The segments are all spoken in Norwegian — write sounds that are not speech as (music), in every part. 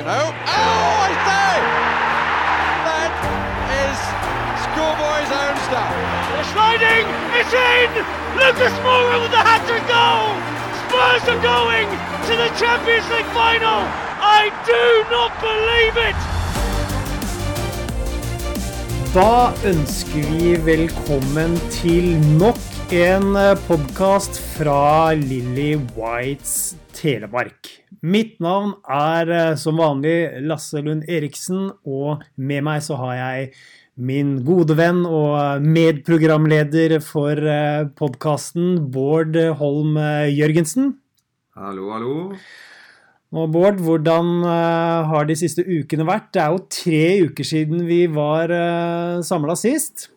you know. Oh, I say! That is schoolboy's own stuff. The sliding is in! Lucas Moura with the hat-trick goal! Spurs are going to the Champions League final! I do not believe it! Da ønsker vi velkommen til nok en podkast fra Lilly Whites Telemark. Mitt navn er eh, som vanlig Lasse Lund Eriksen, og med meg så har jeg min gode venn og medprogramleder for podkasten, Bård Holm Jørgensen. Hallo, hallo. Og Bård, hvordan har de siste ukene vært? Det er jo tre uker siden vi var samla sist.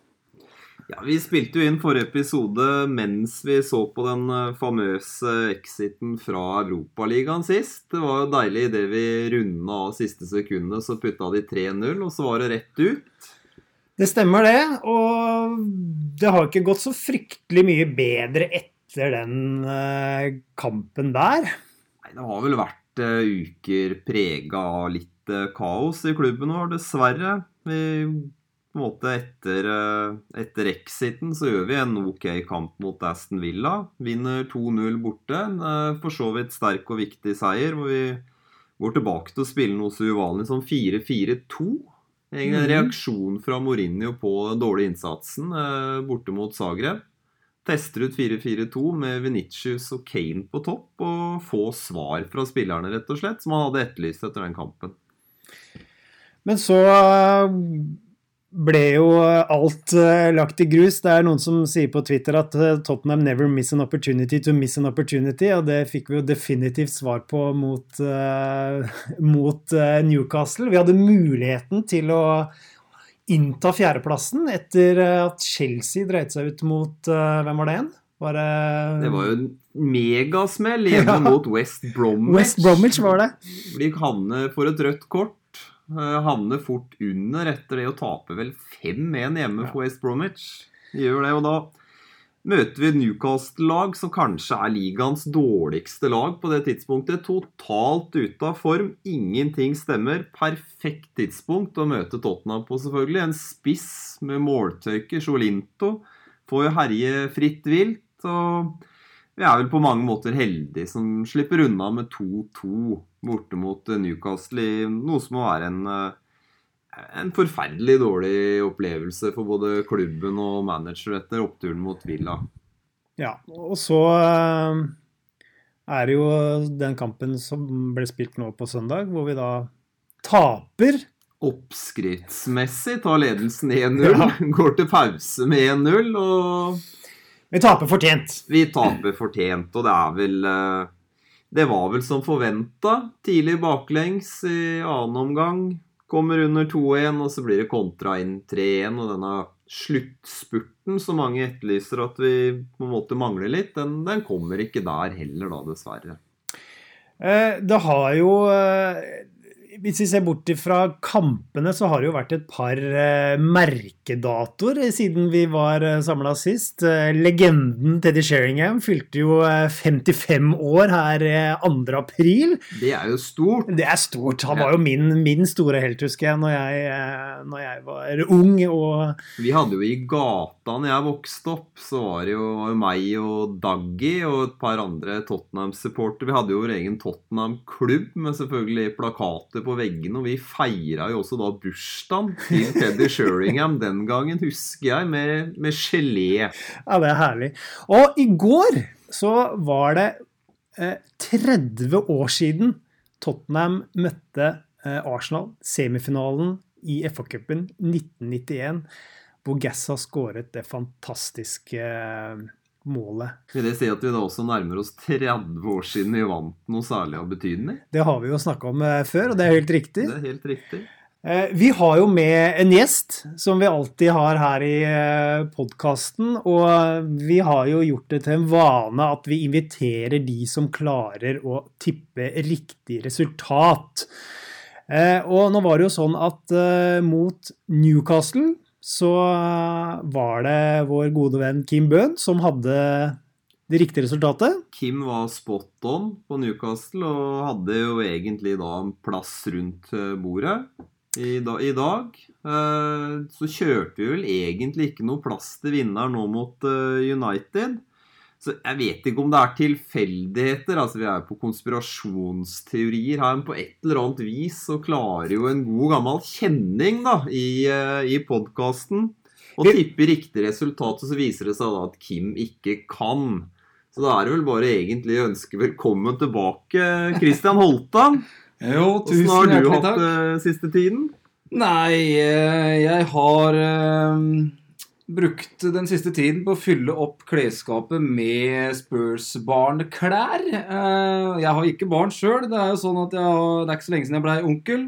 Ja, Vi spilte jo inn forrige episode mens vi så på den famøse exiten fra Europaligaen sist. Det var jo deilig idet vi runda av siste sekundet, så putta de 3-0, og så var det rett ut. Det stemmer, det. Og det har ikke gått så fryktelig mye bedre etter den uh, kampen der. Nei, det har vel vært uker prega av litt kaos i klubben vår, dessverre. Vi, på en måte etter, etter exiten så gjør vi en ok kamp mot Aston Villa. Vinner 2-0 borte. For så vidt sterk og viktig seier, hvor vi går tilbake til å spille noe så uvanlig som 4-4-2. En reaksjon fra Mourinho på den dårlige innsatsen borte mot Zagreb tester ut 4-4-2 med Venitius og Kane på topp, og få svar fra spillerne, rett og slett, som han hadde etterlyst etter den kampen. Men så ble jo alt lagt i grus. Det er noen som sier på Twitter at Tottenham never miss an opportunity to miss an opportunity, og det fikk vi jo definitivt svar på mot, (laughs) mot Newcastle. Vi hadde muligheten til å innta fjerdeplassen etter at Chelsea dreit seg ut mot Hvem var det igjen? Var det... det var jo en megasmell hjemme ja. mot West Bromwich. West Bromwich var det. Blir Hanne for et rødt kort. Havner fort under etter det å tape vel 5-1 hjemme for West Bromwich. Gjør det, og da møter vi et Newcastle-lag som kanskje er ligaens dårligste lag på det tidspunktet. Totalt ute av form. Ingenting stemmer. Perfekt tidspunkt å møte Tottenham på, selvfølgelig. En spiss med måltøyker, Jolinto, får jo herje fritt vilt. Og vi er vel på mange måter heldige som slipper unna med 2-2 borte mot Newcastle i noe som må være en en forferdelig dårlig opplevelse for både klubben og manager etter oppturen mot Villa. Ja, og så er det jo den kampen som ble spilt nå på søndag, hvor vi da taper. Oppskriftsmessig tar ledelsen (laughs) 1-0, ja. går til pause med 1-0 og Vi taper fortjent. Vi taper fortjent, og det er vel Det var vel som forventa. Tidlig baklengs i annen omgang kommer under 2-1, og så blir det kontra inn 3-1. Og denne sluttspurten som mange etterlyser at vi på en måte mangler litt, den, den kommer ikke der heller, da, dessverre. Det har jo hvis vi ser bort fra kampene, så har det jo vært et par eh, merkedatoer siden vi var eh, samla sist. Eh, legenden Teddy Sheringham fylte jo 55 år her 2. april. Det er jo stort. Det er stort. Han var jo min, min store helt, husker jeg, når jeg, når jeg var ung. Og vi hadde jo i gata når jeg vokste opp, så var det jo, jo meg og Daggy og et par andre Tottenham-supportere. Vi hadde jo vår egen Tottenham-klubb med selvfølgelig plakater på veggene. Og vi feira jo også da bursdagen til Teddy Sheringham den gangen, husker jeg, med, med gelé. Ja, det er herlig. Og i går så var det eh, 30 år siden Tottenham møtte eh, Arsenal, semifinalen i FA-cupen 1991, hvor Gassa skåret det fantastiske eh, målet. Vil det si at vi da også nærmer oss 30 år siden vi vant noe særlig av betydning? Det har vi jo snakka om før, og det er helt riktig. Det er helt riktig. Vi har jo med en gjest, som vi alltid har her i podkasten. Og vi har jo gjort det til en vane at vi inviterer de som klarer å tippe riktig resultat. Og nå var det jo sånn at mot Newcastle så var det vår gode venn Kim Bøhn som hadde det riktige resultatet. Kim var spot on på Newcastle og hadde jo egentlig da en plass rundt eh, bordet i, da, i dag. Eh, så kjørte vi vel egentlig ikke noe plass til vinner nå mot eh, United. Så jeg vet ikke om det er tilfeldigheter. altså Vi er på konspirasjonsteorier her, men på et eller annet vis så klarer jo en god gammel kjenning da i, eh, i podkasten å tippe riktig resultat, og så viser det seg da at Kim ikke kan. Så da er det vel bare egentlig å ønske velkommen tilbake, Christian Holtan. (laughs) Jo, Åssen Hvordan har du hatt det siste tiden? Nei, eh, jeg har eh, brukt den siste tiden på å fylle opp klesskapet med Spurs-barneklær. Eh, jeg har ikke barn sjøl. Det er jo sånn at jeg har, det er ikke så lenge siden jeg blei onkel.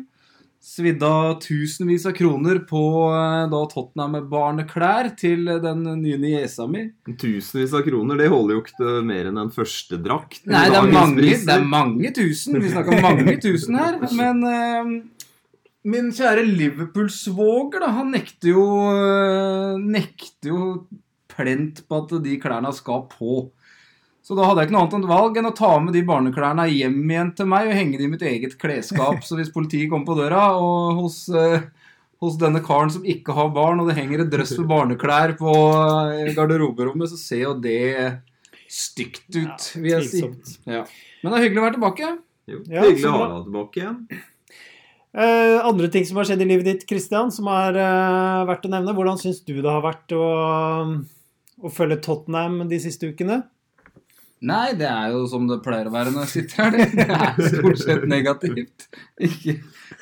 Svidda tusenvis av kroner på eh, da Tottenham med barneklær til den nye niesa mi. Tusenvis av kroner, det holder jo ikke mer enn en førstedrakt. drakt. Nei, det er, mange, det er mange tusen. Vi snakker mange tusen her. (laughs) Men eh, min kjære Liverpool-svoger, da, han nekter jo eh, Nekter jo plent på at de klærne skal på. Så da hadde jeg ikke noe annet valg enn å ta med de barneklærne hjem igjen til meg og henge de i mitt eget klesskap. Så hvis politiet kommer på døra, og hos, eh, hos denne karen som ikke har barn, og det henger et drøss med barneklær på eh, garderoberommet, så ser jo det stygt ut, vil jeg si. Ja. Men det er hyggelig å være tilbake. Jo, Ja, hyggelig å ha deg tilbake igjen. Eh, andre ting som har skjedd i livet ditt, Christian, som er eh, verdt å nevne. Hvordan syns du det har vært å, å følge Tottenham de siste ukene? Nei, det er jo som det pleier å være når jeg sitter her. Det er stort sett negativt. Ikke,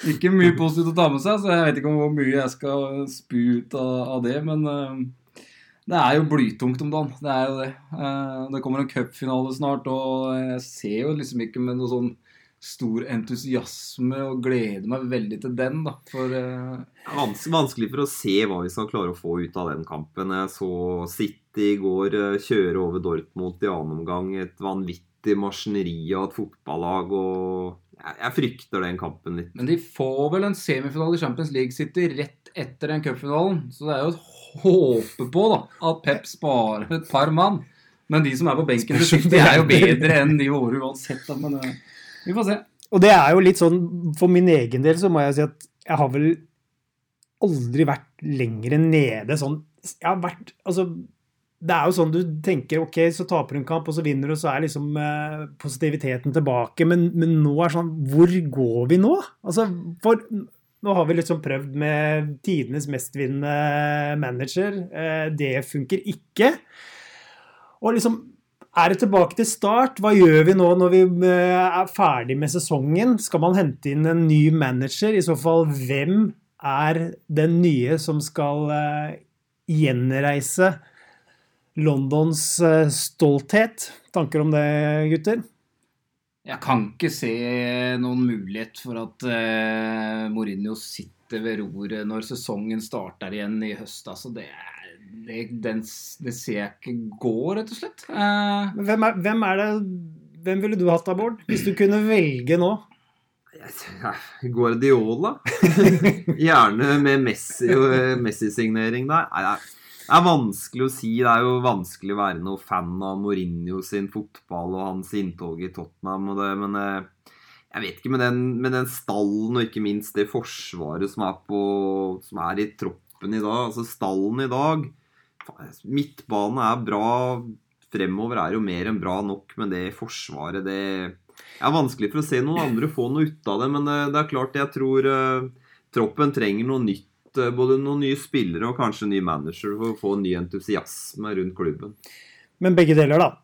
ikke mye positivt å ta med seg, så jeg vet ikke hvor mye jeg skal spy ut av, av det. Men eh, det er jo blytungt om dagen. Det er jo det. Eh, det kommer en cupfinale snart, og jeg ser jo liksom ikke med noe sånn stor entusiasme og gleder meg veldig til den, da. For uh... Det er vans vanskelig for å se hva vi skal klare å få ut av den kampen. Jeg så City i går eh, kjøre over Dortmund i annen omgang. Et vanvittig maskineri av et fotballag. og jeg, jeg frykter den kampen litt. Men de får vel en semifinale i Champions League City rett etter den cupfinalen. Så det er jo et håpe på da, at Pep sparer et par mann. Men de som er på benken det er jo bedre enn de våre uansett. Da. Men eh, vi får se. Og det er jo litt sånn, for min egen del så må jeg si at jeg har vel aldri vært lenger nede sånn Jeg har vært Altså, det er jo sånn du tenker OK, så taper du en kamp, og så vinner du, og så er liksom eh, positiviteten tilbake. Men, men nå er sånn Hvor går vi nå? Altså, for nå har vi liksom prøvd med tidenes mestvinnende manager. Eh, det funker ikke. Og liksom er det tilbake til start? Hva gjør vi nå når vi eh, er ferdig med sesongen? Skal man hente inn en ny manager? I så fall, hvem er den nye som skal eh, gjenreise Londons eh, stolthet? Tanker om det, gutter? Jeg kan ikke se noen mulighet for at Mourinho sitter ved roret når sesongen starter igjen i høst. Altså, det, er, det, den, det ser jeg ikke gå, rett og slett. Eh, Men Hvem er, hvem er det Hvem ville du hatt av Bård? Hvis du kunne velge nå? (laughs) Guardiola? (laughs) Gjerne med Messi eh, Messi-signering der. Nei, det er- det er vanskelig å si. Det er jo vanskelig å være noe fan av Mourinho sin fotball og hans inntog i Tottenham. Og det, men eh, jeg vet ikke med den, med den stallen og ikke minst det forsvaret som er, på, som er i troppen i dag. Altså stallen i dag Midtbane er bra. Fremover er jo mer enn bra nok, men det forsvaret det er vanskelig for å se noen andre få noe ut av det. Men eh, det er klart, jeg tror uh, troppen trenger noe nytt. eh, Både noen nye spillere og kanskje en ny manager for å få ny entusiasme rundt klubben. Men begge deler, da.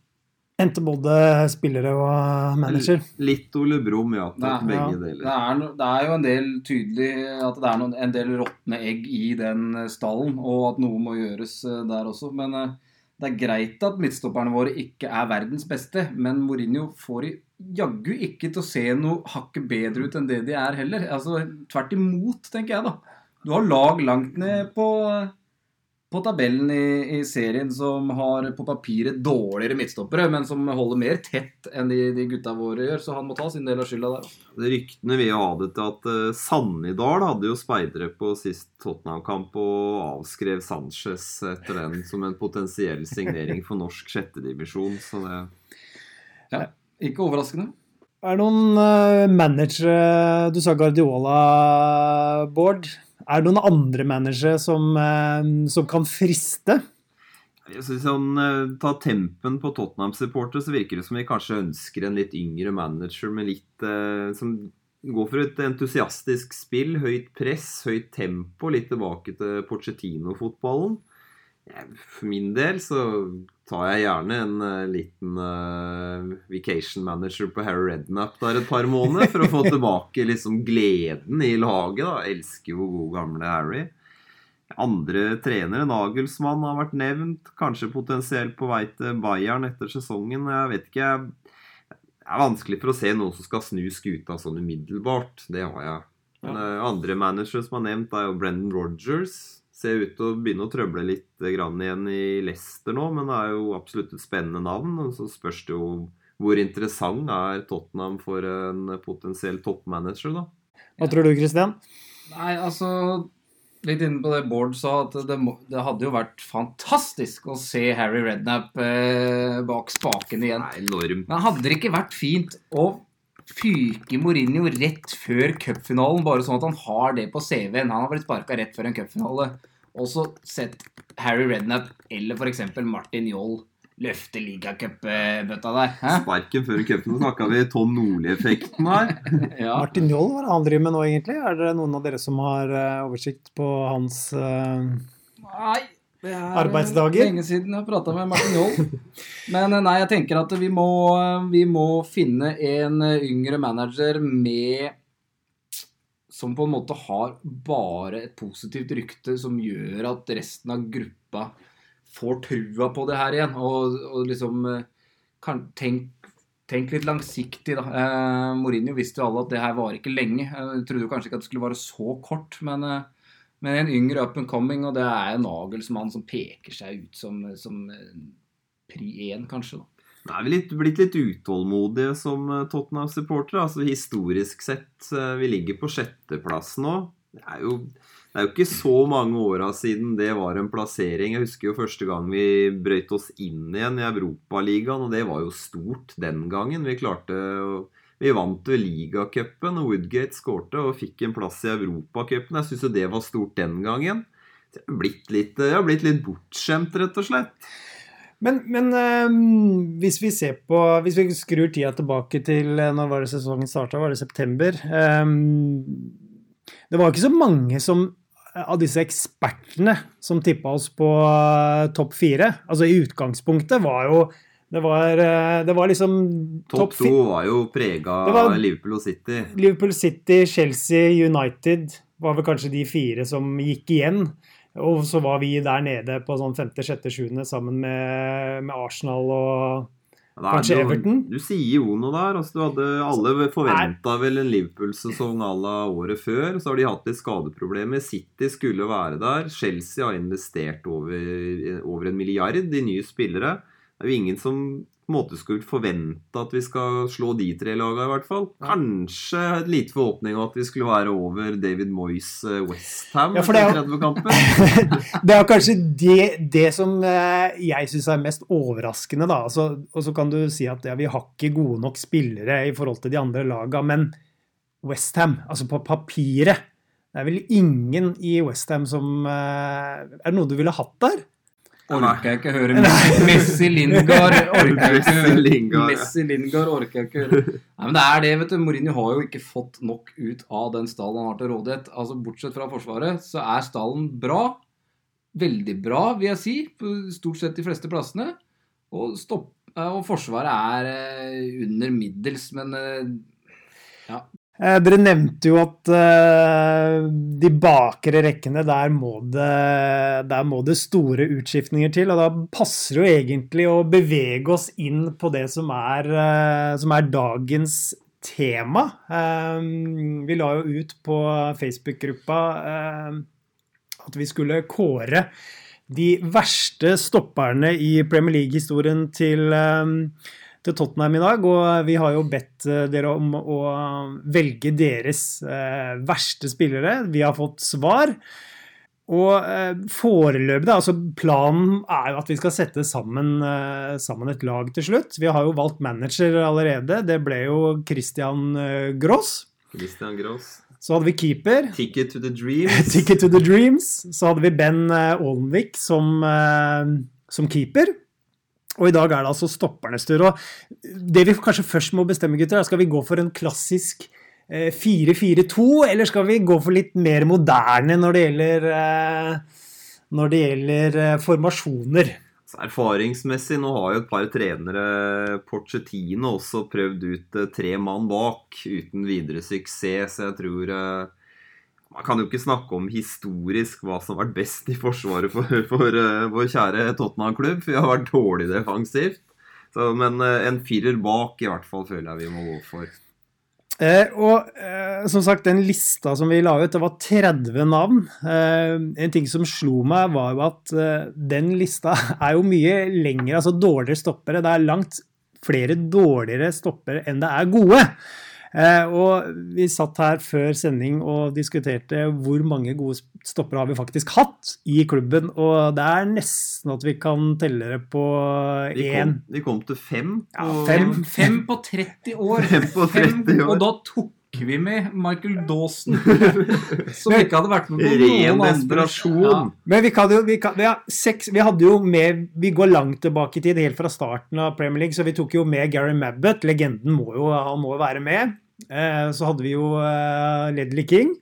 Hente både spillere og manager. Litt Ole Brumm, ja. Det er, begge ja. det, deler. er, no- det er jo en del tydelig at det er noen, en del råtne egg i den eh, stallen, og at noe må gjøres eh, der også. Men eh, det er greit at midtstopperne våre ikke er verdens beste, men Mourinho får i jaggu ikke til å se noe hakket bedre ut enn det de er heller. Altså, Tvert imot, tenker jeg, da. Du har lag langt ned på, på tabellen i, i serien som har på papiret dårligere midtstoppere, men som holder mer tett enn de, de gutta våre gjør. Så han må ta sin del av skylda der. altså. Det Ryktene vil hadde det til at uh, Sannidal hadde jo speidere på sist Tottenham-kamp og avskrev Sanchez etter den som en potensiell signering for norsk sjettedivisjon. Så det Ikke overraskende. Er det noen uh, managere Du sa Guardiola, Bård. Er det noen andre managere som, eh, som kan friste? Hvis sånn, eh, tempen på Tottenham-supportere, så virker det som vi kanskje ønsker en litt yngre manager med litt eh, som går for et entusiastisk spill. Høyt press, høyt tempo. Litt tilbake til Pochettino-fotballen. For min del så tar jeg gjerne en uh, liten uh, vacation manager på Harry Redknapp der et par måneder, for å få (laughs) tilbake liksom gleden i laget. da. Elsker jo god gamle Harry. Andre trenere, Nagelsmann har vært nevnt. Kanskje potensielt på vei til Bayern etter sesongen. Jeg vet ikke. Det er vanskelig for å se noen som skal snu skuta sånn umiddelbart. Det har jeg. Men eh, andre managere som er nevnt, er jo Brendan Rodgers. Ser ut til å begynne å trøble litt grann igjen i Leicester nå, men det er jo absolutt et spennende navn. Og så spørs det jo hvor interessant er Tottenham for en potensiell toppmanager, da. Hva tror du, Christian? Nei, altså Litt inne på det Bård sa, at det, må, det hadde jo vært fantastisk å se Harry Redknapp eh, bak spaken igjen. Nei, enormt. Men hadde det ikke vært fint å fyke Mourinho rett før cupfinalen, bare sånn at han har det på CV-en? Han har blitt sparka rett før en cupfinale. Og så sett Harry Redknapp eller f.eks. Martin Joll løfte ligacupbøtta der. Hæ? Sparken før cupen snakka vi Tom Nordli-effekten her. (laughs) Ja. Martin Joll, hva er det han driver med nå, egentlig? Er det noen av dere som har eh, oversikt på hans uh... Nei. Det er Arbeidsdager? lenge siden jeg har prata med Martin Joll. (laughs) Men eh, nei, jeg tenker at vi må, vi må finne en eh, yngre manager med Som på en måte har bare et positivt rykte som gjør at resten av gruppa får trua på det her igjen. Og, og liksom eh, kan, tenk, tenk litt langsiktig, da. Eh, Mourinho visste jo alle at det her var ikke lenge. Jeg trodde jo kanskje ikke at det skulle vare så kort, men eh, men en yngre up and coming, og det er en Nagelsmann som peker seg ut som, som eh, pri én, kanskje. da. Da er vi litt, blitt litt utålmodige som eh, Tottenham-supportere. Altså Historisk sett, eh, vi ligger på sjetteplass nå. Det er jo, det er jo ikke så mange åra siden det var en plassering. Jeg husker jo første gang vi brøyt oss inn igjen i Europaligaen, og det var jo stort den gangen. Vi klarte å vi vant jo ligacupen, Woodgate skårte og fikk en plass i Europacupen. Jeg syns jo det var stort den gangen. Jeg har blitt litt, har blitt litt bortskjemt, rett og slett. Men, men øh, hvis vi ser på Hvis vi skrur tida tilbake til eh, når var det sesongen starta, var det september eh, Det var ikke så mange som av disse ekspertene som tippa oss på eh, topp fire. Altså i utgangspunktet var jo Det var, eh, det var liksom Topp to var jo prega av Liverpool og City. Liverpool City, Chelsea, United var vel kanskje de fire som gikk igjen. Og så var vi der nede på sånn femte, sjette, sjuende sammen med, med Arsenal og Ja, er Kanskje det Everton? Du sier jo noe der. Altså, du hadde, alle forventa vel en Liverpool-sesong à la året før. Så har de hatt litt skadeproblemer. City skulle være der. Chelsea har investert over, over en milliard i nye spillere. Det er jo ingen som på en måte skulle forvente at vi skal slå de tre lagene, i hvert fall. Kanskje et lite forhåpning om at vi skulle være over David Moyes eh, Westham Ja, er etter 30 kamper. Det er (laughs) kanskje det, det som eh, jeg syns er mest overraskende, da. Altså, og så kan du si at ja, vi har ikke gode nok spillere i forhold til de andre laga, men Westham, altså på papiret Det er vel ingen i Westham som eh, Er det noe du ville hatt der? Orker jeg ikke høre Messi, Lingard orker jeg ikke høre Messi Lingard orker jeg ikke høre. Nei, men det er det, vet du. Mourinho har jo ikke fått nok ut av den stallen han har til rådighet. Altså Bortsett fra Forsvaret, så er stallen bra. Veldig bra, vil jeg si, på stort sett de fleste plassene. Og, stopp, og Forsvaret er eh, under middels, men eh, Eh, Dere nevnte jo at eh, de bakre rekkene, der må, det, der må det store utskiftninger til. Og da passer jo egentlig å bevege oss inn på det som er, eh, som er dagens tema. Eh, vi la jo ut på Facebook-gruppa eh, at vi skulle kåre de verste stopperne i Premier League-historien til, eh, til Tottenham i dag. Og vi har jo bedt eh, dere om å velge deres eh, verste spillere. Vi har fått svar. Og eh, foreløpig, da, altså planen er jo at vi skal sette sammen, sammen et lag til slutt. Vi har jo valgt manager allerede. Det ble jo Christian Gross. Christian Gross. Så hadde vi keeper. Ticket to the Dreams. (laughs) Ticket to the Dreams. Så hadde vi Ben Olenvik som, som keeper. Og i dag er det altså stoppernes tur. Og det vi kanskje først må bestemme, gutter, er skal vi gå for en klassisk eh, 4-4-2, eller skal vi gå for litt mer moderne når det gjelder, eh, når det gjelder eh, formasjoner? Så erfaringsmessig, nå har jo et par trenere, Porcetino, også prøvd ut eh, tre mann bak uten videre suksess, jeg tror eh, Man kan jo ikke snakke om historisk hva som har vært best i forsvaret for, for uh, vår kjære Tottenham-klubb, for vi har vært dårlig defensivt. Så, men uh, en firer bak i hvert fall føler jeg vi må gå for. Eh, og eh, som sagt, den lista som vi la ut, det var 30 navn. Eh, en ting som slo meg, var jo at eh, den lista (laughs) er jo mye lengre, altså dårligere stoppere. Det er langt flere dårligere stoppere enn det er gode. Eh, og vi satt her før sending og diskuterte hvor mange gode stoppere har vi faktisk hatt i klubben, og det er nesten at vi kan telle det på De én kom, de kom til fem. Ja, fem. Fem på 30 år. (laughs) Fem på 30 år. Og da tok vi med Michael Dawson, (laughs) som ikke hadde vært med på Ren noen andre. desperasjon. Ja. Men vi, kan jo, vi, kan, vi, har seks, vi hadde jo med Vi går langt tilbake i tid, helt fra starten av Premier League, så vi tok jo med Gary Mabbott. Legenden må jo, han må jo være med. Eh, så hadde vi jo eh, Ledley King.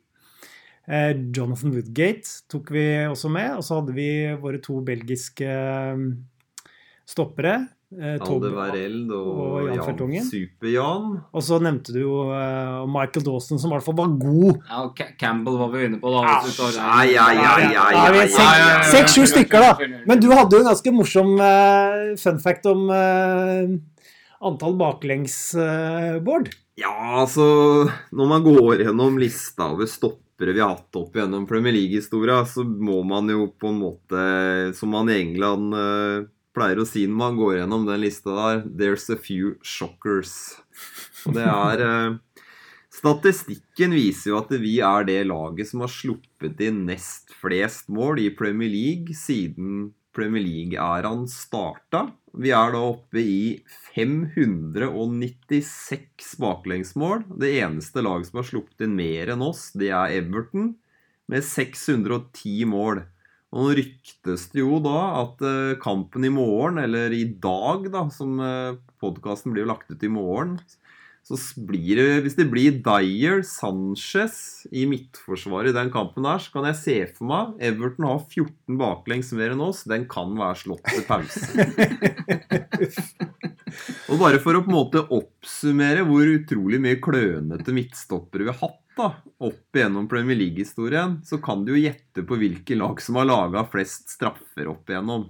Eh, Jonathan Woodgate tok vi også med. Og så hadde vi våre to belgiske eh, stoppere. Eh, Aldevareld og, og Jan Jan Super-Jan. og så nevnte du jo uh, Michael Dawson, som i hvert fall var god. Ja, og Campbell var vi inne på, da. Du tar- ja, ja, ja. Seks-sju stykker, da. Men du hadde jo en ganske morsom uh, fun fact om uh, antall baklengs, Bård. Ja, altså Når man går gjennom lista over stoppere vi har hatt opp gjennom Premier League-historia, så må man jo på en måte, som man i England pleier å si når man går gjennom den lista der There's a few shockers. Og det er eh, Statistikken viser jo at vi er det laget som har sluppet inn nest flest mål i Premier League siden Premier League-æraen starta. Vi er da oppe i 596 baklengsmål. Det eneste laget som har sluppet inn mer enn oss, det er Everton, med 610 mål. Og nå ryktes det jo da at eh, kampen i morgen, eller i dag, da, som podkasten blir lagt ut i morgen så blir det, Hvis det blir Dyer, Sanchez i midtforsvaret i den kampen der, så kan jeg se for meg Everton har 14 baklengs mer enn oss. Den kan være slått til pause. (laughs) Og bare for å på en måte oppsummere hvor utrolig mye klønete midtstoppere vi har hatt da, opp igjennom Premier League-historien, så kan du jo gjette på hvilke lag som har laga flest straffer opp igjennom.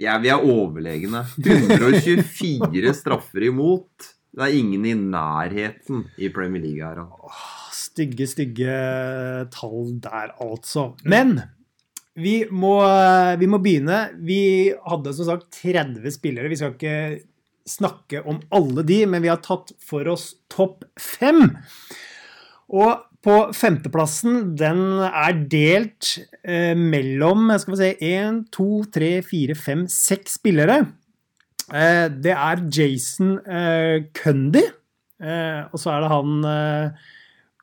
Ja, vi er overlegne. 124 straffer imot. Det er ingen i nærheten i Premier League her. da. Stygge, stygge tall der, altså. Men vi må, vi må begynne. Vi hadde som sagt 30 spillere. Vi skal ikke snakke om alle de, men vi har tatt for oss topp fem. Og på femteplassen, den er delt eh, mellom skal vi se, én, to, tre, fire, fem, seks spillere. Eh, det er Jason eh, Cundy. Eh, og så er det han eh,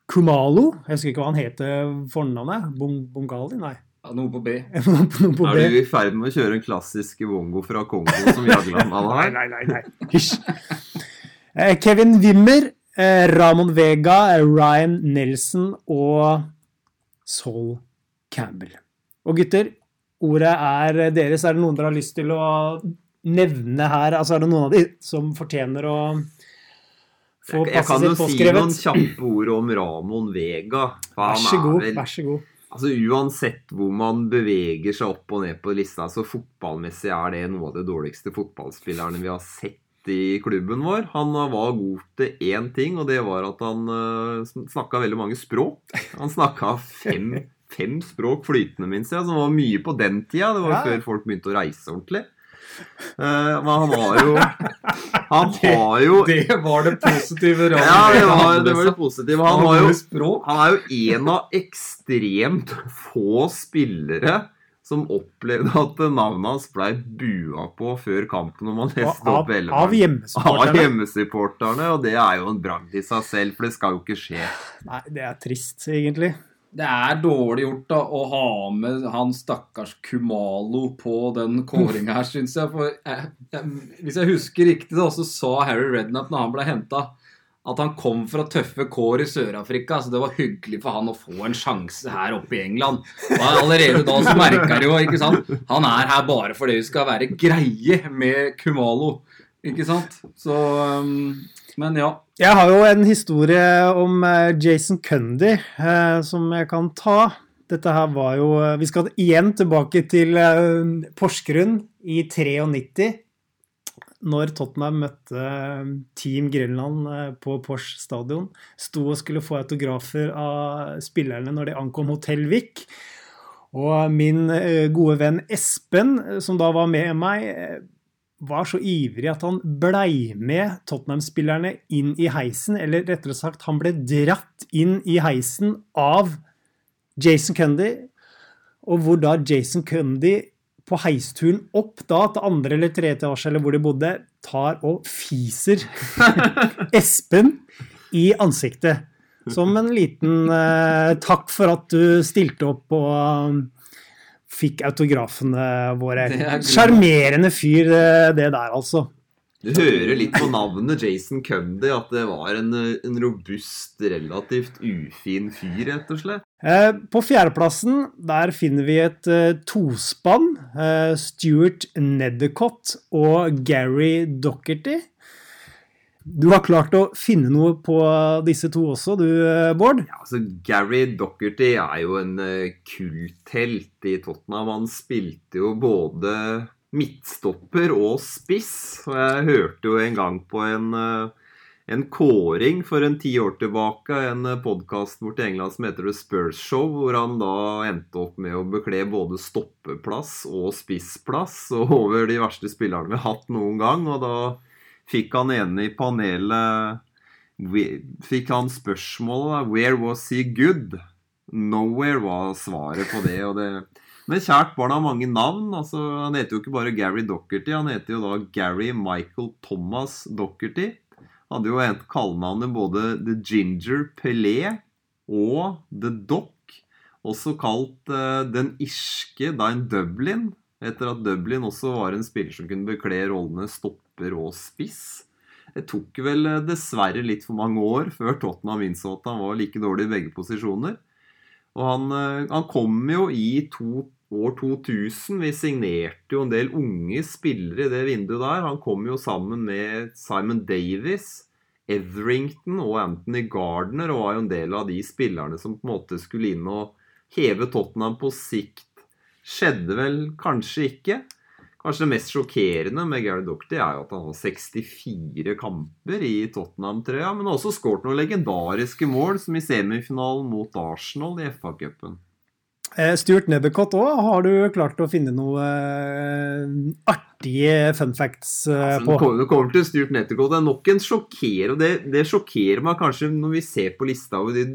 Kumalo. Jeg husker ikke hva han heter fornavnet. Bung, Bungali? Nei. Ja, noe på B. (laughs) Noe på Er du i ferd med å kjøre en klassisk wongo fra Kongo som Jagland hadde her? (laughs) nei, nei. nei. Hysj. Eh, Kevin Wimmer, eh, Ramon Vega, eh, Ryan Nelson og Saul Campbell. Og gutter, ordet er deres. Er det noen dere har lyst til å nevne her? Altså, er det noen av de som fortjener å få passet sitt påskrevet? jeg kan jo si noen kjappe ord om Ramon Vega. Vær så er god. vel- Vær så god. Altså Uansett hvor man beveger seg opp og ned på lista, så fotballmessig er det noe av de dårligste fotballspillerne vi har sett i klubben vår. Han var god til én ting, og det var at han uh, snakka veldig mange språk. Han snakka fem fem språk flytende, minst jeg, som var mye på den tida. Det var Ja. før folk begynte å reise ordentlig. Eh, men han har jo Han har jo Det var det positive radio. Ja, det var det, var det positive. Han, var jo, han er jo en av ekstremt få spillere som opplevde at navnet hans blei bua på før kampen når man leste opp hele av Av hjemmesupporterne. hjemmesupporterne, og det er jo en bragd i seg selv, for det skal jo ikke skje. Nei, det er trist, egentlig. Det er dårlig gjort da å ha med han stakkars Kumalo på den kåringa her, syns jeg. For jeg, jeg, hvis jeg husker riktig, da, så sa Harry Redknapp når han ble henta, at han kom fra tøffe kår i Sør-Afrika. Så det var hyggelig for han å få en sjanse her oppe i England. Og allerede da så merka jeg jo, ikke sant Han er her bare fordi det skal være greie med Kumalo. Ikke sant? Så um, Men ja. Jeg har jo en historie om eh, Jason Cundy eh, som jeg kan ta. Dette her var jo eh, Vi skal igjen tilbake til eh, Porsgrunn i 93. Når Tottenham møtte eh, Team Grønland på Porsch stadion. Sto og skulle få autografer av spillerne når de ankom Hotell Vik. Og min gode venn Espen, som da var med meg, var så ivrig at han blei med Tottenham-spillerne inn i heisen, eller rettere sagt, han ble dratt inn i heisen av Jason Cundy, og hvor da Jason Cundy på heisturen opp da til andre eller tredje etasje, eller hvor de bodde, tar og fiser (laughs) Espen i ansiktet. Som en liten eh, takk for at du stilte opp og fikk autografene våre. Er. Sjarmerende fyr, eh, det der, altså. Du hører litt på navnet Jason Cundy at det var en, en robust, relativt ufin fyr, rett og slett. Eh, På fjerdeplassen der finner vi et eh, tospann. eh, Stuart Neddercott og Gary Dockerty. Du har klart å finne noe på disse to også, du, eh, Bård? Ja, altså Gary Dockerty er jo en uh, kulthelt i Tottenham. Han spilte jo både midtstopper og spiss. Og jeg hørte jo en gang på en, eh, en kåring for en ti år tilbake, en podkast borte i England som heter The Spurs Show, hvor han da endte opp med å bekle både stoppeplass og spissplass og over de verste spillerne vi har hatt noen gang. og da fikk han ene i panelet Fikk han spørsmålet 'Where was he good?' Nowhere var svaret på det. det men kjært barn har mange navn. altså Han heter jo ikke bare Gary Dockerty, han heter jo da Gary Michael Thomas Dockerty. Hadde jo et kallenavnet både The Ginger Pelé og The Dock. Også kalt uh, Den irske Dine Dublin, etter at Dublin også var en spiller som kunne bekle rollene stopper og spiss. Det tok vel eh, dessverre litt for mange år før Tottenham innså at han var like dårlig i begge posisjoner. Og han, eh, han kom jo i to, år 2000. Vi signerte jo en del unge spillere i det vinduet der. Han kom jo sammen med Simon Davis, Etherington og Anthony Gardner og var jo en del av de spillerne som på en måte skulle inn og heve Tottenham på sikt. Skjedde vel kanskje ikke. Kanskje det mest sjokkerende med Gary Docty er jo at han har 64 kamper i Tottenham-trøya, men har også skåret noen legendariske mål, som i semifinalen mot Arsenal i FA-cupen. Eh, Stuart Nebbecott òg, har du klart å finne noe eh, artige fun facts eh, Altså, på? kommer, det kommer til Stuart Nettergold. Det er nok en sjokker, og det, det sjokkerer meg kanskje når vi ser på lista over de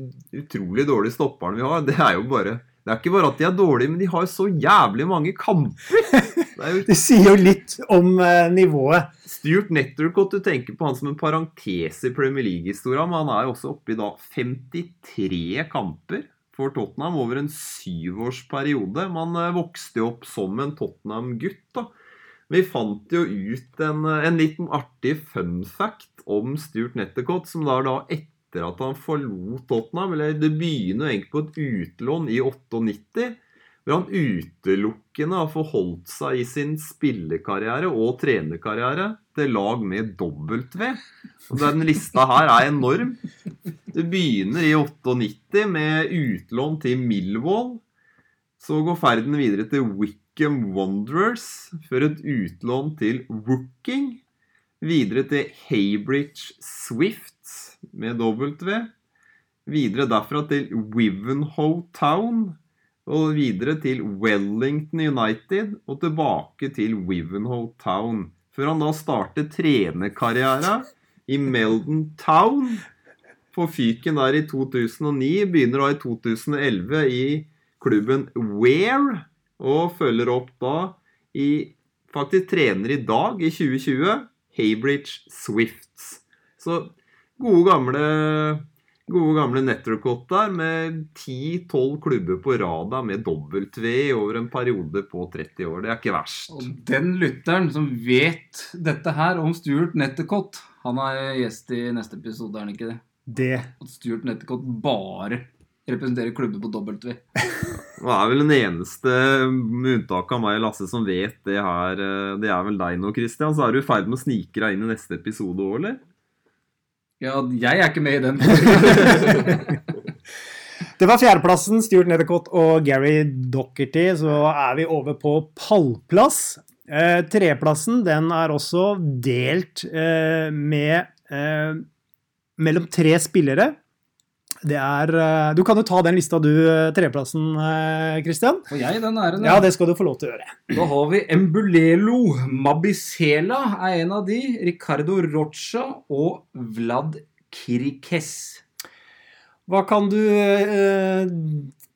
utrolig dårlige stopperne vi har. Det er jo bare Det er ikke bare at de er dårlige, men de har så jævlig mange kamper! (laughs) Det jo Det sier jo litt om uh, nivået. Stuart Nettercott, du tenker på han som en parentes i Premier League-historia, men han er jo også oppe i da 53 kamper for Tottenham over en syvårsperiode. Man uh, vokste jo opp som en Tottenham-gutt, da. Vi fant jo ut en, eh, en liten artig fun fact om Stuart Nettercott, som da, da etter at han forlot Tottenham, eller det begynner egentlig på et utlån i 98, hvor han utelukkende har forholdt seg i sin spillekarriere og trenerkarriere til lag med W. Og Den lista her er enorm. Det begynner i 98 med utlån til Millwall. Så går ferden videre til Wickham Wanderers, før et utlån til Wooking. Videre til Haybridge Swift med W. Videre derfra til Wivenhoe Town. Og videre til Wellington United og tilbake til Wivenhoe Town. Før han da startet trenerkarriera i Meldon Town på Fyken der i 2009. Begynner da i 2011 i klubben Ware, og følger opp da i Faktisk trener i dag, i 2020, Haybridge Swifts. Så gode gamle Gode gamle Nettercott der, med 10-12 klubber på rada med W over en periode på 30 år. Det er ikke verst. Og den lytteren som vet dette her om Stuart Nettercott, han er gjest i neste episode, er han ikke det? Det At Stuart Nettercott bare representerer klubber på W. (laughs) Det er vel den eneste, med unntak av meg og Lasse, som vet det her. eh, Det er vel deg nå, Christian. Så er du i ferd med å snike deg inn i neste episode òg, eller? Ja, jeg er ikke med i den. (laughs) Det var fjerdeplassen, Stuart Nethercott og Gary Dockerty. Så er vi over på pallplass. Eh, treplassen den er også delt eh, med eh, mellom tre spillere. Det er eh, Du kan jo ta den lista du, eh, tredjeplassen, eh, Christian. Og jeg den æren. Ja, det skal du få lov til å gjøre. Da har vi Embulelo Mabisela er en av de. Ricardo Rocha og Vlad Kirikes. Hva kan du eh,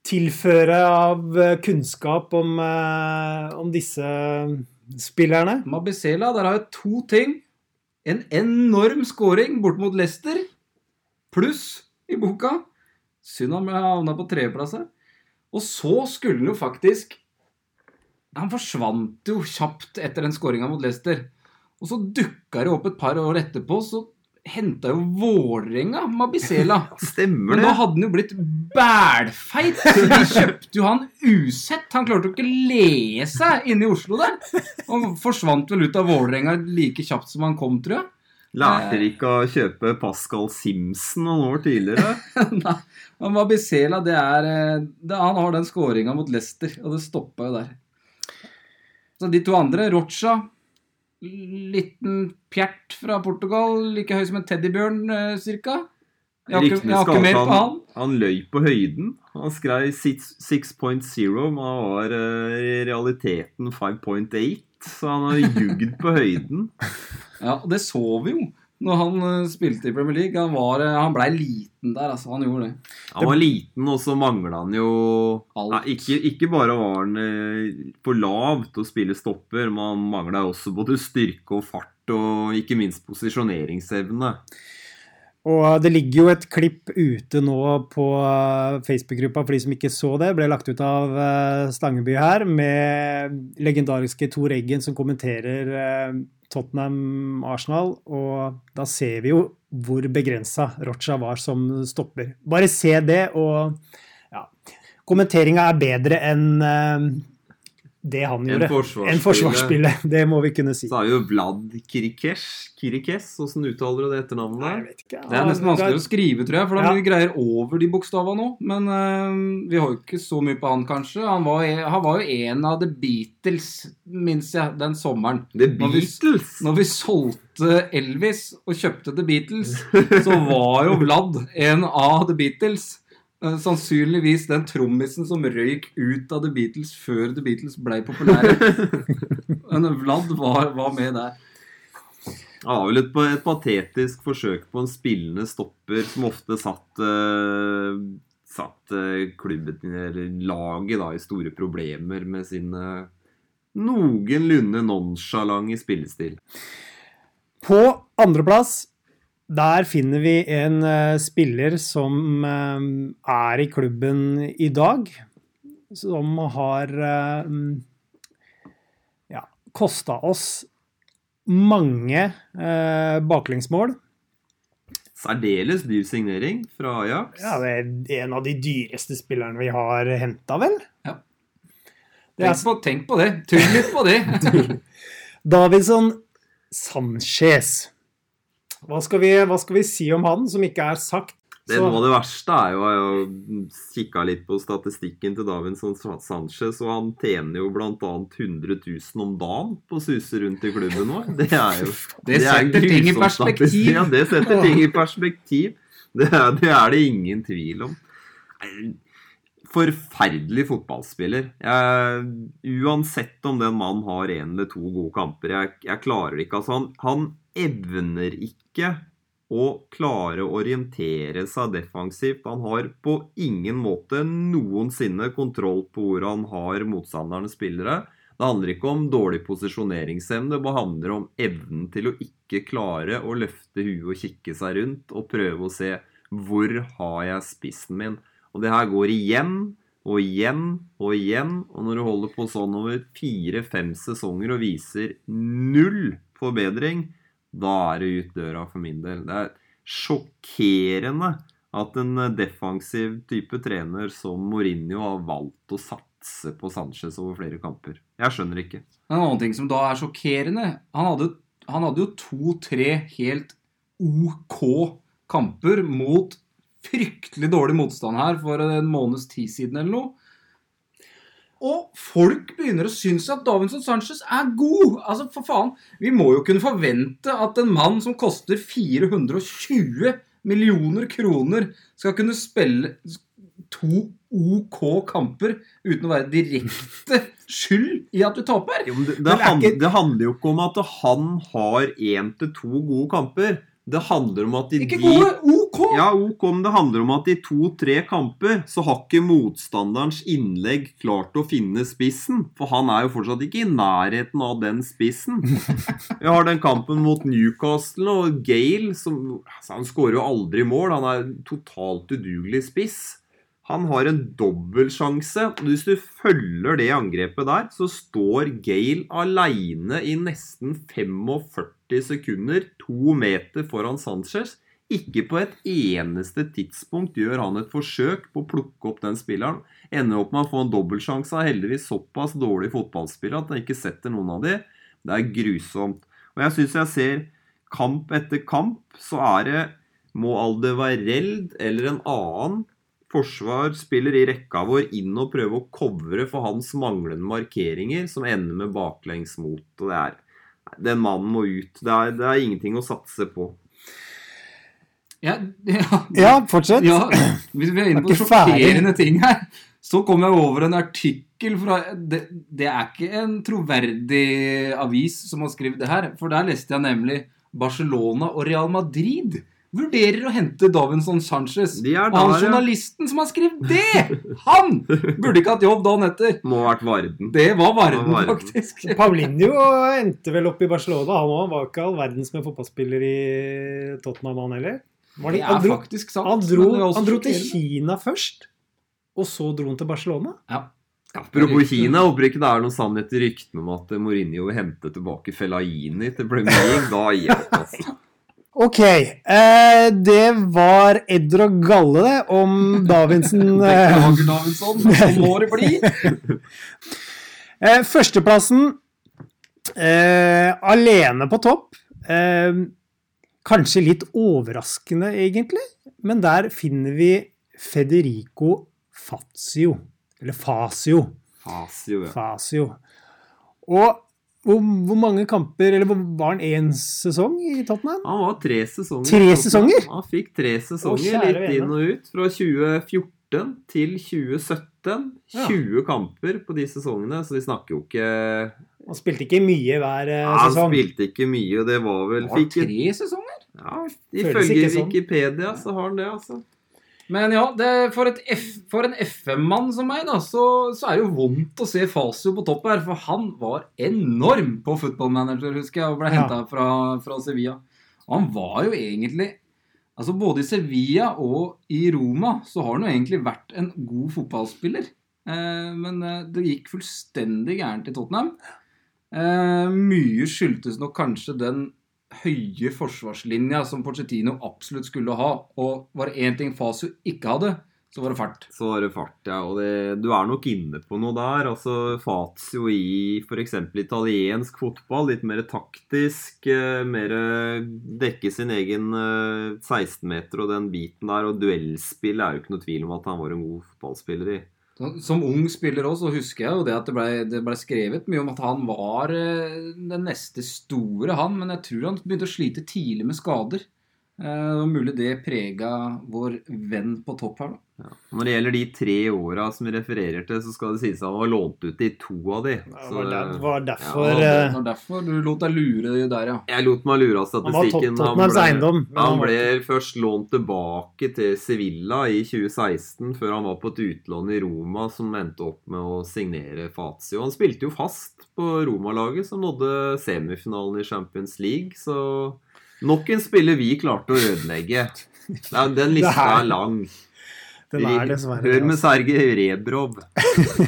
tilføre av kunnskap om, eh, om disse spillerne? Mabisela, der har jeg to ting. En enorm scoring bort mot Leicester. Pluss i boka. Synd han havna på tredjeplass her. Og så skulle han jo faktisk Han forsvant jo kjapt etter den skåringa mot Leicester. Og så dukka det opp et par år etterpå, så henta jo Vålerenga Mabisela. (laughs) Stemmer det. Men da hadde han jo blitt bælfeit. Så de kjøpte jo han usett. Han klarte jo ikke le seg inne i Oslo der. Og forsvant vel ut av Vålerenga like kjapt som han kom, tror jeg. Lærte dere ikke å kjøpe Pascal Simpson noen år tidligere? (laughs) Nei, men Mabisela, det er eh, det, Han har den skåringa mot Leicester, og det stoppa jo der. Så de to andre, Rocha Liten pjert fra Portugal, like høy som en teddybjørn, eh, cirka. Jeg har ikke, jeg har ikke mer på han. Han løy på høyden. Han skrev 6.0, men han var eh, i realiteten 5.8. Så han har jugd på høyden. (laughs) Ja, det så vi jo når han eh, spilte i Premier League. Han, var, eh, han blei liten der, altså. Han gjorde det. Han var liten, og så mangla han jo. Nei, ikke, ikke bare var han eh, for lav til å spille stopper, men han mangla også både styrke og fart, og ikke minst posisjoneringsevne. Og det ligger jo et klipp ute nå på eh, Facebook-gruppa for de som ikke så det. Ble lagt ut av eh, Stangeby her, med legendariske Tor Eggen som kommenterer eh, Tottenham-Arsenal. Og da ser vi jo hvor begrensa Rocha var som stopper. Bare se det, og ja Kommenteringa er bedre enn eh, det han En gjorde. forsvarsspiller. En forsvarsspillet. (laughs) Det må vi kunne si. Så er jo Vlad Kirikes. Kirikes, åssen uttaler du det etternavnet? Nei, jeg vet ikke. Det er nesten vanskelig å skrive, tror jeg, for da blir Ja. mye greier over de bokstavene nå. Men uh, vi har jo ikke så mye på han, kanskje. Han var, han var jo en av The Beatles, minnes jeg, den sommeren. The Når vi- Beatles! Når vi solgte Elvis og kjøpte The Beatles, så var jo Vlad en av The Beatles. Eh, Sannsynligvis den trommisen som røyk ut av The Beatles før The Beatles ble populære. (laughs) Men Vlad var, var med der. Han var vel et, et patetisk forsøk på en spillende stopper som ofte satt, uh, satt uh, klubben eller laget da, i store problemer med sin uh, noenlunde nonsjalante spillestil. På andreplass, der finner vi en eh, spiller som eh, er i klubben i dag. Som har uh, ja, kosta oss mange uh, baklengsmål. Særdeles dyr signering fra Ajax. Ja, det er en av de dyreste spillerne vi har henta, vel? Ja. Er Tenk på, tenk på det. Tull litt på det. (laughs) Davidson Sanchez. Hva skal, vi, hva skal vi si om han som ikke er sagt? Det, noe av det verste er jo Jeg kikka litt på statistikken til Davinson Sanchez, og han tjener jo bl.a. 100 000 om dagen på å suse rundt i klubben vår. Det er jo (laughs) Det er setter ting i perspektiv. Ja, det setter ting i perspektiv. Det er det, er det ingen tvil om. Forferdelig fotballspiller. Jeg, uansett om den mannen har én eller to gode kamper, jeg, jeg klarer det ikke. Altså, han, han evner ikke å klare å orientere seg defensivt. Han har på ingen måte noensinne kontroll på hvor han har motstandernes spillere. Det handler ikke om dårlig posisjoneringsevne, det handler om evnen til å ikke klare å løfte huet og kikke seg rundt og prøve å se hvor har jeg spissen min. Og det her går igjen og igjen og igjen. Og når du holder på sånn over fire-fem sesonger og viser null forbedring, da er det ut døra for min del. Det er sjokkerende at en defensiv type trener som Mourinho har valgt å satse på Sanchez over flere kamper. Jeg skjønner ikke. En annen ting som da er sjokkerende Han hadde, han hadde jo to-tre helt OK kamper mot fryktelig dårlig motstand her for en måneds tid siden eller noe. Og folk begynner å synes at Davinson Sanchez er god! Altså, for faen. Vi må jo kunne forvente at en mann som koster 420 millioner kroner, skal kunne spille to OK kamper uten å være direkte skyld i at du taper. Jo, det, det, Men er hand, det handler jo ikke om at han har én til to gode kamper. Det handler om at de Ikke de gode, OK! Ja, ok, om det handler om at i to-tre kamper så har ikke motstanderens innlegg klart å finne spissen. For han er jo fortsatt ikke i nærheten av den spissen. (laughs) Vi har den kampen mot Newcastle og Gale som altså, Han skårer jo aldri mål. Han er totalt udugelig spiss. Han har en dobbeltsjanse. Hvis du følger det angrepet der, så står Gale aleine i nesten 45 sekunder, to meter foran Sanchez. Ikke på et eneste tidspunkt gjør han et forsøk på å plukke opp den spilleren. Ender opp med å få en dobbeltsjanse. av heldigvis såpass dårlig fotballspiller at han ikke setter noen av de. Det er grusomt. Og jeg syns jeg ser kamp etter kamp, så er det Må Aldevareld eller en annen forsvarsspiller i rekka vår inn og prøve å covre for hans manglende markeringer, som ender med baklengs mot. Og det er Den mannen må ut. Det er, det er ingenting å satse på. Ja, (laughs) ja, Ja, fortsett. Ja, hvis vi er inne på Er sjokkerende ting her, så kom jeg over en artikkel fra det, det er ikke en troverdig avis som har skrevet det her, for der leste jeg nemlig Barcelona og Real Madrid vurderer å hente Davinson Sanchez. De er Og han journalisten ja. som har skrevet det, han burde ikke hatt jobb dagen etter. Må ha vært Varden. Det var Varden, var Varden. faktisk. (laughs) Paulinho endte vel opp i Barcelona. Han òg. var ikke all verdens med fotballspiller i Tottenham, han heller. Var Det det, han, er dro, faktisk sant. han, dro, han dro til. Kina først, og så dro han til Barcelona. Ja. Apropos Kina, håper ikke det er noen sannhet i ryktene om at Mourinho vil hente tilbake Fellaini til Premier League. Da gir jeg opp, altså. (laughs) Ok, eh, det var Edder og Galle det, om Davidsen (laughs) eh, Beklager, Davinson. men sånn må det bli. (laughs) eh, Førsteplassen eh, alene på topp. Kanskje litt overraskende, egentlig, men der finner vi Federico Fazio. Eller Fasio. Fasio, ja. Fasio. Og hvor, hvor mange kamper Eller var han én sesong i Tottenham? Han var tre sesonger. Tre sesonger? Han fikk tre sesonger, Å, litt inn og ut. Fra 2014 til 2017. Ja. 20 kamper på de sesongene, så de snakker jo ikke Han spilte ikke mye hver ja, sesong? Han spilte ikke mye, og det var vel Var fikk tre sesonger? ja, Ifølge Wikipedia sånn. Wikipedia så har han det, altså. Men ja, det, for, et F, for en FM-mann som meg, da, så, så er det jo vondt å se Fasio på topp her. For han var enorm på footballmanager, husker jeg, og ble Ja. henta fra, fra Sevilla. Og han var jo egentlig Altså Både i Sevilla og i Roma så har han jo egentlig vært en god fotballspiller. Eh, men eh, det gikk fullstendig gærent i Tottenham. Eh, mye skyldtes nok kanskje den høye forsvarslinja som Pochettino absolutt skulle ha. Og var det én ting Fasio ikke hadde, så var det fart. Så var det fart, ja. Og det, du er nok inne på noe der. Altså Fazio i f.eks. italiensk fotball. Litt mer taktisk. eh, Mer dekke sin egen eh, 16-meter og den biten der. Og duellspill er jo ikke noe tvil om at han var en god fotballspiller i. Så- Som ung spiller også, så husker jeg jo det at det ble, det ble skrevet mye om at han var eh, den neste store, han. Men jeg tror han begynte å slite tidlig med skader. Eh, Det var mulig det prega vår venn på topp her, da. Ja. Når det gjelder de tre åra som vi refererer til, så skal det sies at han var lånt ut i to av de. Det Så, ja, det var derfor Ja, Det eh, var derfor du lot deg lure der, ja. Jeg lot meg lure av Han var statistikken. Eiendom, men han han ble først lånt tilbake til Sevilla i 2016, før han var på et utlån i Roma som endte opp med å signere Fazio. Han spilte jo fast på Roma-laget, som nådde semifinalen i Champions League. Så nok en spiller vi klarte å ødelegge. Nei, Den lista er lang. Den er dessverre Hør med. Sergej Rebrov.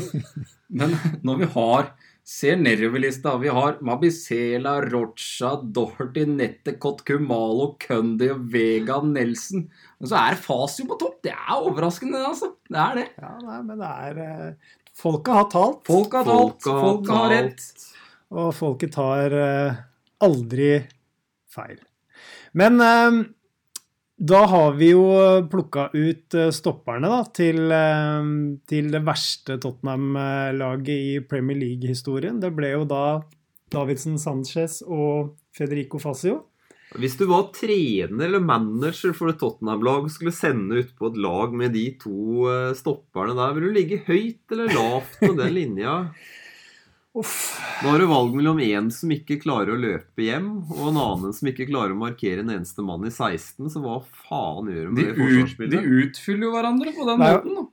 (laughs) Men når vi har Ser nedover-lista. Vi har Mabisela, Rocha, Doherty, Nettekott, Kumalo, Kundi og Vega Nelson. Og så er Fasio på topp. Det er overraskende, altså. Det er det. Ja, nei, men det er eh, Folket har talt, Folk har talt. Folk har Folk har talt. rett. og folket tar eh, aldri feil. Men eh, da har vi jo plukka ut eh, stopperne da, til, eh, til det verste Tottenham-laget i Premier League-historien. Det ble jo da Davidsen Sanchez og Federico Fasio. Hvis du var trener eller manager for et Tottenham-lag og skulle sende ut på et lag med de to stopperne der, vil du ligge høyt eller lavt på den linja? (laughs) Uff. Da har du valg mellom en som ikke klarer å løpe hjem, og en annen som ikke klarer å markere en eneste mann i 16, så hva faen gjør De, med det ut, de utfyller jo hverandre på den Nei, måten, da.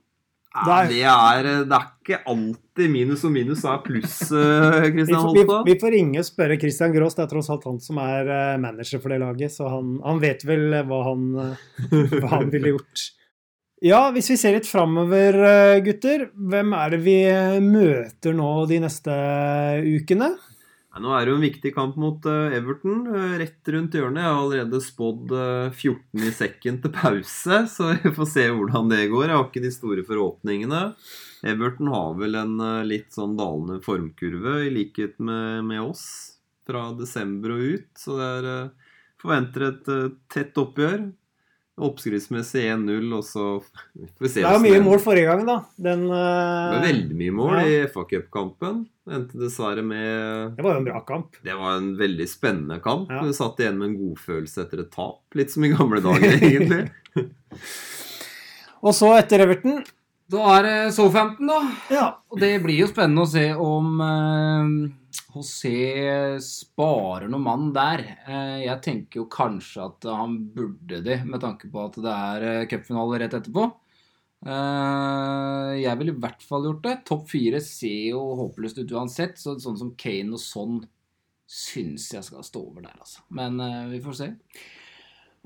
Ja, det, er, det er ikke alltid minus og minus er pluss, eh, (laughs) Christian får- vi, vi, vi får ringe og spørre Christian Gross, det er tross alt han som er eh, manager for det laget, så han, han vet vel eh, hva han, eh, hva han ville gjort. Ja, hvis vi ser litt framover, eh, gutter. Hvem er det vi eh, møter nå de neste ukene? Ja, nå er det jo en viktig kamp mot eh, Everton eh, rett rundt hjørnet. Jeg har allerede spådd eh, 14 i sekken til pause, (laughs) så vi får se hvordan det går. Jeg har ikke de store forhåpningene. Everton har vel en eh, litt sånn dalende formkurve, i likhet med, med oss, fra desember og ut. Så det er eh, forventer et eh, tett oppgjør. Oppskriftsmessig 1-0, og så vi se Det er mye mål forrige gang, da. Den, Det eh, var veldig mye mål Ja. i FA-cupkampen. Endte dessverre med det var jo en bra kamp. det var en veldig spennende kamp. Ja. Du satt igjen med en godfølelse etter et tap. Litt som i gamle dager, (laughs) egentlig. Og så etter Everton Da er det Southampton, da. Ja, Og det blir jo spennende å se om eh, José sparer noen mann der. Eh, jeg tenker jo kanskje at han burde det, med tanke på at det er eh, cupfinale rett etterpå. Eh, jeg ville i hvert fall gjort det. Topp fire ser jo håpløst ut uansett, så sånn som Kane og sånn syns jeg skal stå over der, altså. Men eh, vi får se.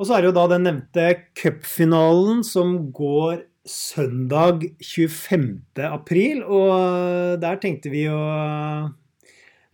Og så er det jo da den nevnte cupfinalen som går søndag 25. april. Og der tenkte vi å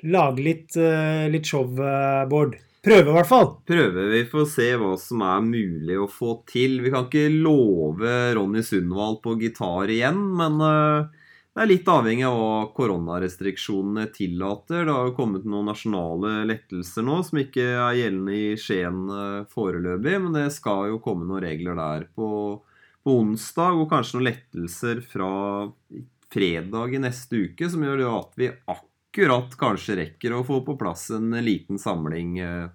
lage litt, eh, litt show, eh, Bård. Prøve, i hvert fall. Prøve. vi får se hva som er mulig å få til. Vi kan ikke love Ronny Sundvall på gitar igjen, men eh, det er litt avhengig av hva koronarestriksjonene tillater. Det har jo kommet noen nasjonale lettelser nå som ikke er gjeldende i Skien foreløpig, men det skal jo komme noen regler der på, på onsdag, og kanskje noen lettelser fra fredag i neste uke, som gjør det at vi akkurat kanskje rekker å få på plass en liten samling eh,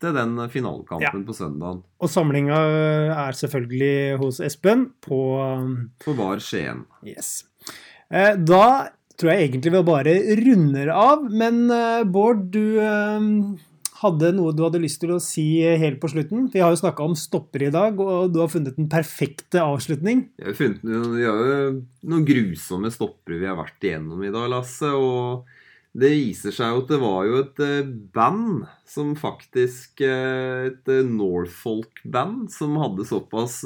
til den finalekampen på søndagen Og samlinga er selvfølgelig hos Espen på På for VAR Skien. Yes. Eh, Da tror jeg egentlig vi bare runder av. Men eh, Bård, du eh, hadde noe du hadde lyst til å si helt på slutten. Vi har jo snakka om stopper i dag, og du har funnet den perfekte avslutning. Vi har funnet vi har jo noen grusomme stoppere vi har vært igjennom i dag, Lasse. Og det viser seg jo at det var jo et eh, band som faktisk eh, Et eh, Norfolk-band som hadde såpass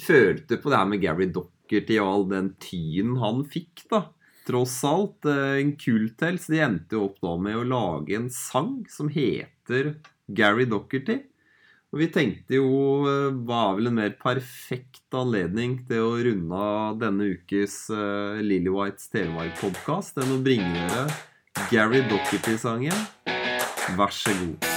Følte på det her med Gary Dockerty og all den tyen han fikk, da. Tross alt. en En så De endte jo opp da med å lage en sang som heter Gary Dockerty. Og vi tenkte jo eh, hva er vel en mer perfekt anledning til å runde av denne ukes uh, Lily Whites Telemark-podkast enn å bringe dere Gary Dockerty-sangen. Vær så god.